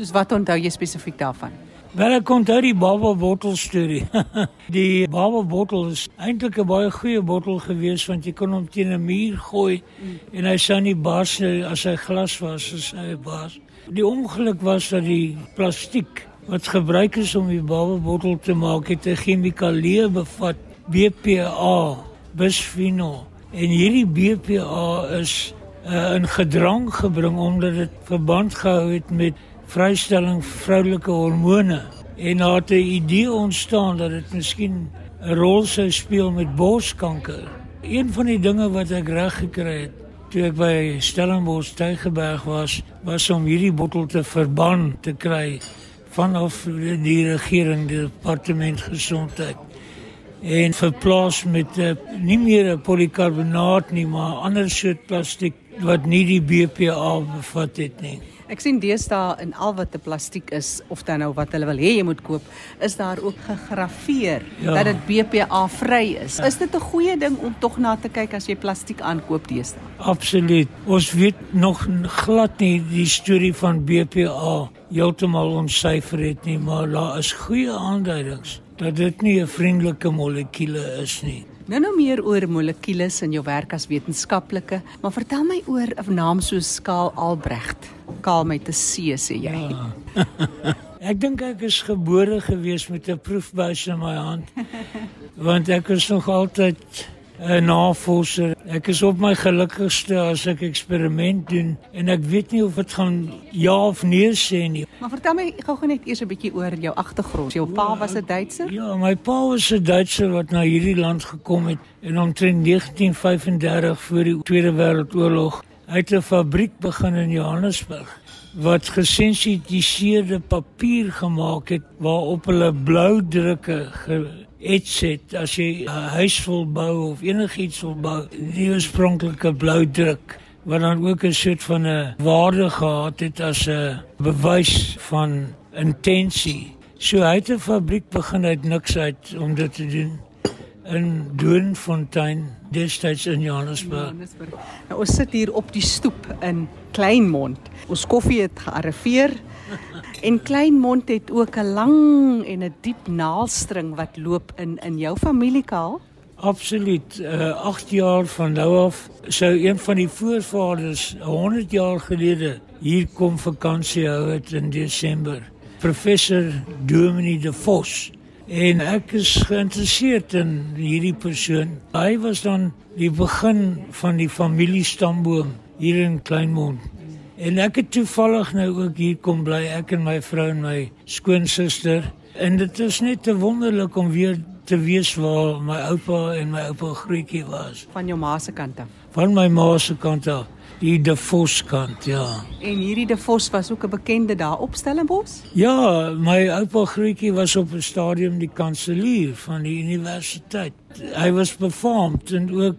Soos wat onthou jy spesifiek daarvan? Wel ek onthou die baba bottel storie. die baba bottel is eintlik 'n baie goeie bottel gewees want jy kon hom teen 'n muur gooi mm. en hy sou nie bars as hy glas was, as hy bars. Die ongeluk was dat die plastiek wat gebruik is om die baba bottel te maak het 'n chemikalie bevat, BPA, bisphenol. En hierdie BPA is uh, in gedrang gebring omdat dit verband gehou het met vrystelling vroulike hormone en daar het 'n idee ontstaan dat dit miskien 'n rol sou speel met borskanker. Een van die dinge wat ek reg gekry het toe ek by Stellenbosch Tygerberg was, was om hierdie bottel te verban te kry vanaf die regering, die departement gesondheid en verplaas met 'n nie meer 'n polikarbonaat nie, maar ander soort plastiek wat nie die BPA bevat het nie. Ek sien deesdae in al wat 'n plastiek is of dan nou wat hulle wil hê jy moet koop, is daar ook gegraveer ja. dat dit BPA vry is. Ja. Is dit 'n goeie ding om tog na te kyk as jy plastiek aankoop deesdae? Absoluut. Ons weet nog glad nie die storie van BPA heeltemal ontsyfer het nie, maar daar is goeie aanduidings dat dit nie 'n vriendelike molekuule is nie. Nou nou meer oor molekules in jou werk as wetenskaplike, maar vertel my oor 'n naam soos Karl Albrecht. Karl met 'n C sê jy. Ja. ek dink ek is gebore gewees met 'n proefbuis in my hand. Want ek is nog altyd 'n navorser. Ek is op my gelukkigste as ek eksperiment doen en ek weet nie of dit gaan ja of nee sê nie. Maar vertel my gou-gou net eers 'n bietjie oor jou agtergrond. Jou pa was 'n Duitser? Ja, my pa was 'n Duitser wat na hierdie land gekom het in omtrent 1935 voor die Tweede Wêreldoorlog. Het 'n fabriek begin in Johannesburg wat gesensitiseerde papier gemaak het waarop hulle blou drukke iets het as jy 'n huis wil bou of enigiets wil bou, die oorspronklike blou druk wat dan ook 'n soort van 'n waarde gehad het as 'n bewys van intensie. So hy het 'n fabriek begin uit niks uit om dit te doen in Doornfontein, destyds in Johannesburg. Johannesburg. Nou ons sit hier op die stoep in Kleinmond. Ons koffie het gearriveer. En Kleinmond het ook 'n lang en 'n diep naalstring wat loop in in jou familie kaal. Absoluut. Uh 8 jaar van nou af sou een van die voorvaders 100 jaar gelede hier kom vakansie hou het in Desember. Professor Dominee de Vos. En ek is geïnteresseerd in hierdie persoon. Hy was dan die begin van die familiestamboom hier in Kleinmond. En ek het toevallig nou ook hier kom bly, ek en my vrou en my skoonsister. En dit is net te wonderlik om weer te weet waar my oupa en my oupa grootjie was. Van jou ma se kant af. Van my ma se kant af. Die De Vos kant, ja. En hierdie De Vos was ook 'n bekende daar op Stellenbosch? Ja, my oupa grootjie was op 'n stadium die kanselier van die universiteit. Hy was befaamd en ook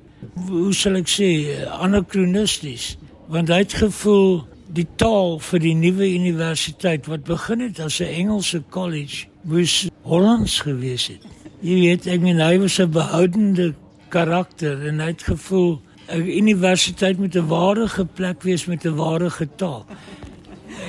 hoe sal ek sê, anakronisties, want hy het gevoel die taal vir die nuwe universiteit wat begin het as 'n Engelse college moes Hollands gewees het. Jy weet, ek meen hy was 'n behoudende karakter en hy het gevoel 'n universiteit moet 'n ware plek wees met 'n ware taal.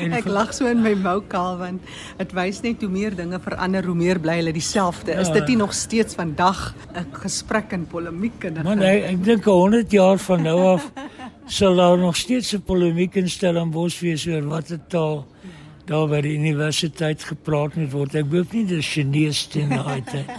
En ek lag so in my mou kaal want dit wys net hoe meer dinge verander hoe meer bly hulle dieselfde. Ja. Is dit nie nog steeds vandag 'n gesprek en polemiek en Man, ek, ek dink 100 jaar van nou af sal daar nog steeds 'n polemiek instel aan Bos wees oor watter taal daar by die universiteit gepraat moet word. Ek hoop nie dis Chinese teen daai tyd.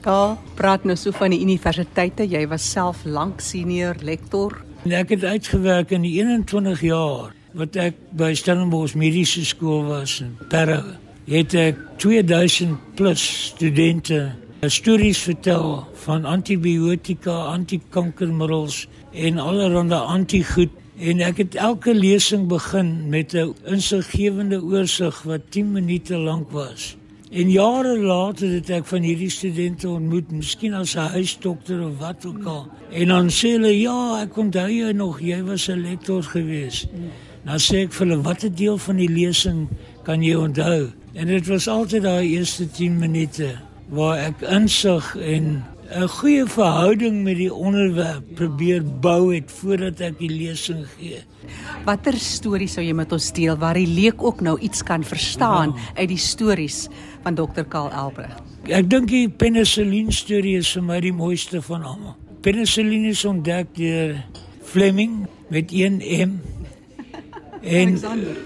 Ka, praat nou so van die universiteite. Jy was self lank senior lektor. En ek het uitgewerk in die 21 jaar wat ek by Stellenbosch Mediese Skool was in Parel. Het ek 2000 plus studente stories vertel van antibiotika, antikankermiddels en allerlei antigoed en ek het elke lesing begin met 'n insiggewende oorsig wat 10 minute lank was. En jare later het ek van hierdie studente ontmoet, miskien as 'n huisdokter of wat ook al. En dan sê hulle, "Ja, ek onthou jou nog, jy was 'n lektor gewees." Dan sê ek vir hulle, "Watter deel van die lesing kan jy onthou?" En dit was altyd daai eerste 10 minute waar ek insig en 'n goeie verhouding met die onderwerp probeer bou het voordat ek die lesing gee. Watter stories sou jy met ons deel waar die leek ook nou iets kan verstaan ja. uit die stories van Dr. Karl Albrecht? Ek dink die penicillin storie is vir my die mooiste van almal. Penicillin is ontdek deur Fleming met 'n M. En Alexander,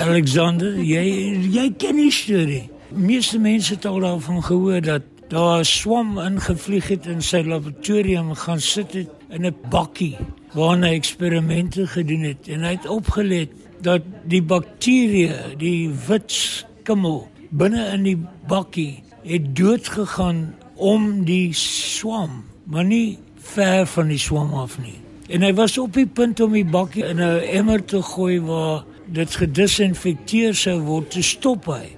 Alexander jy jy ken die storie. Meeste mense het al daarvan gehoor dat daar 'n swam ingevlieg het in sy laboratorium gaan sit het in 'n bakkie waar hy eksperimente gedoen het en hy het opgelet dat die bakterieë, die wit skimmel binne in die bakkie het dood gegaan om die swam, maar nie ver van die swam af nie. En hy was op die punt om die bakkie in 'n emmer te gooi waar dit gedisinfekteer sou word te stop hy.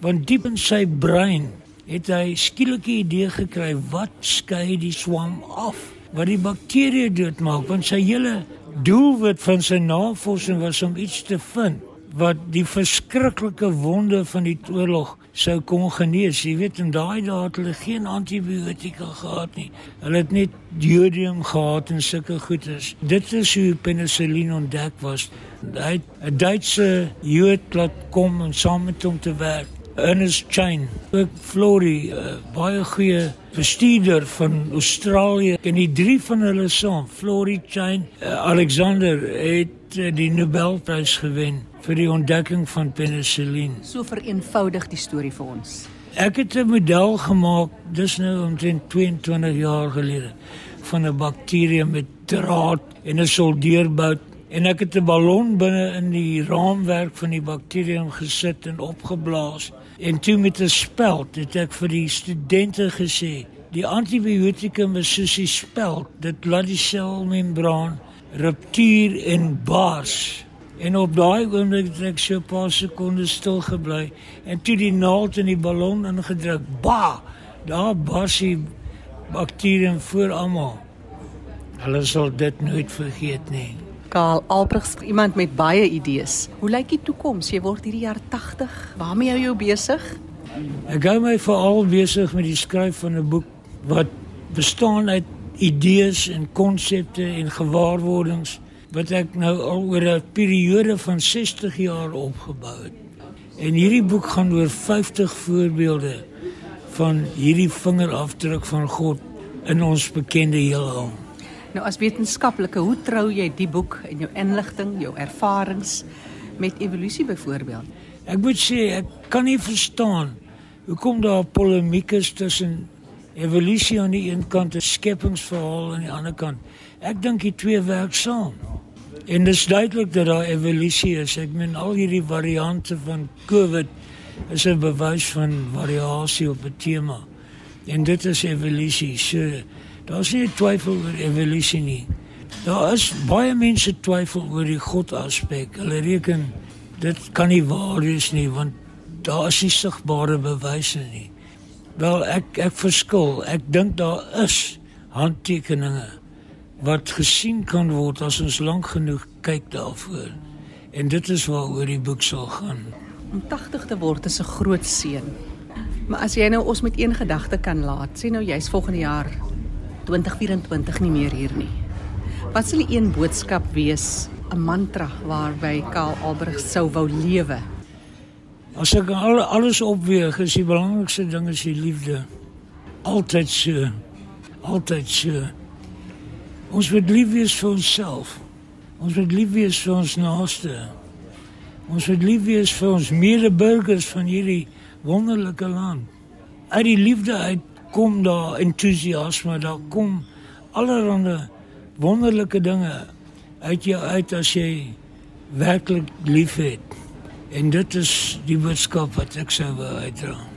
Want diep in sy brein het hy skielik 'n idee gekry wat skei die swam af wat die bakterieë doodmaak want sy hele doelwit van sy navorsing was om iets te vind wat die verskriklike wonde van die oorlog sou kon genees. Jy weet in daai dae het hulle geen antibiotika gehad nie. Hulle het net jodium gehad en sulke goedes. Dit is hoe penicillin ontdek was. Hy 'n Duitse Jood laat kom en saam met hom te werk. Ernest Chain, ook Flory, uh, baie goeie bestuurder van Australië en die drie van hulle saam, Flory Chain, uh, Alexander het uh, die Nobelprys gewen vir die ontdekking van penicillin. So vereenvoudig die storie vir ons. Ek het 'n model gemaak, dis nou omtrent 22 jaar gelede, van 'n bakterie met draad en 'n soldeerbout en ek het 'n ballon binne in die raamwerk van die bakterium gesit en opgeblaas En toe met 'n speld het ek vir die studente gesê, die antibiotikum is soos die speld, dit laat die selmembraan ruptuur en bars. En op daai oomblik het ek so 'n paar sekondes stil gebly en toe die naald in die ballon ingedruk. Ba! Daar bars die bakterium voor almal. Hulle sal dit nooit vergeet nie. Karl Albrecht, iemand met baie idees. Hoe lyk die toekoms? Jy word hierdie jaar 80. Waarmee hou jy besig? Ek hou my veral besig met die skryf van 'n boek wat bestaan uit idees en konsepte en gewaarwordings wat ek nou al oor 'n periode van 60 jaar opgebou het. En hierdie boek gaan oor 50 voorbeelde van hierdie vingerafdruk van God in ons bekende heelal. Nou as wetenskaplike, hoe trou jy die boek en jou inligting, jou ervarings met evolusie byvoorbeeld? Ek moet sê ek kan nie verstaan hoekom daar polemiek is tussen evolusie aan die een kant en skepingsverhaal aan die ander kant. Ek dink die twee werk saam. En dit is duidelik dat daar evolusie is. Ek meen al hierdie variante van COVID is 'n bewys van variasie op 'n tema. En dit is evolusie. So Daar's nie twyfel oor evolusie nie. Daar is baie mense twyfel oor die God aspek. Hulle reken dit kan nie waar wees nie want daar is nie sigbare bewyse nie. Wel ek ek verskil. Ek dink daar is handtekeninge wat gesien kan word as ons lank genoeg kyk daarvoor. En dit is waaroor die boek sal gaan. Om 80 te word is 'n groot seën. Maar as jy nou ons met een gedagte kan laat, sê nou jy's volgende jaar 2024 nie meer hier nie. Wat sal die een boodskap wees, 'n mantra waarby Karl Albrecht sou wou lewe? As ek al, alles opweeg, is die belangrikste ding is die liefde. Altyd so. Altyd so. Ons moet lief wees vir onsself. Ons moet lief wees vir ons naaste. Ons moet lief wees vir ons medeburgers van hierdie wonderlike land. Uit die liefde uit kom daar entoesiasme, daar kom allerlei wonderlike dinge uit jou uit as jy werklik liefhet. En dit is die boodskap wat ek sou wou uitdra.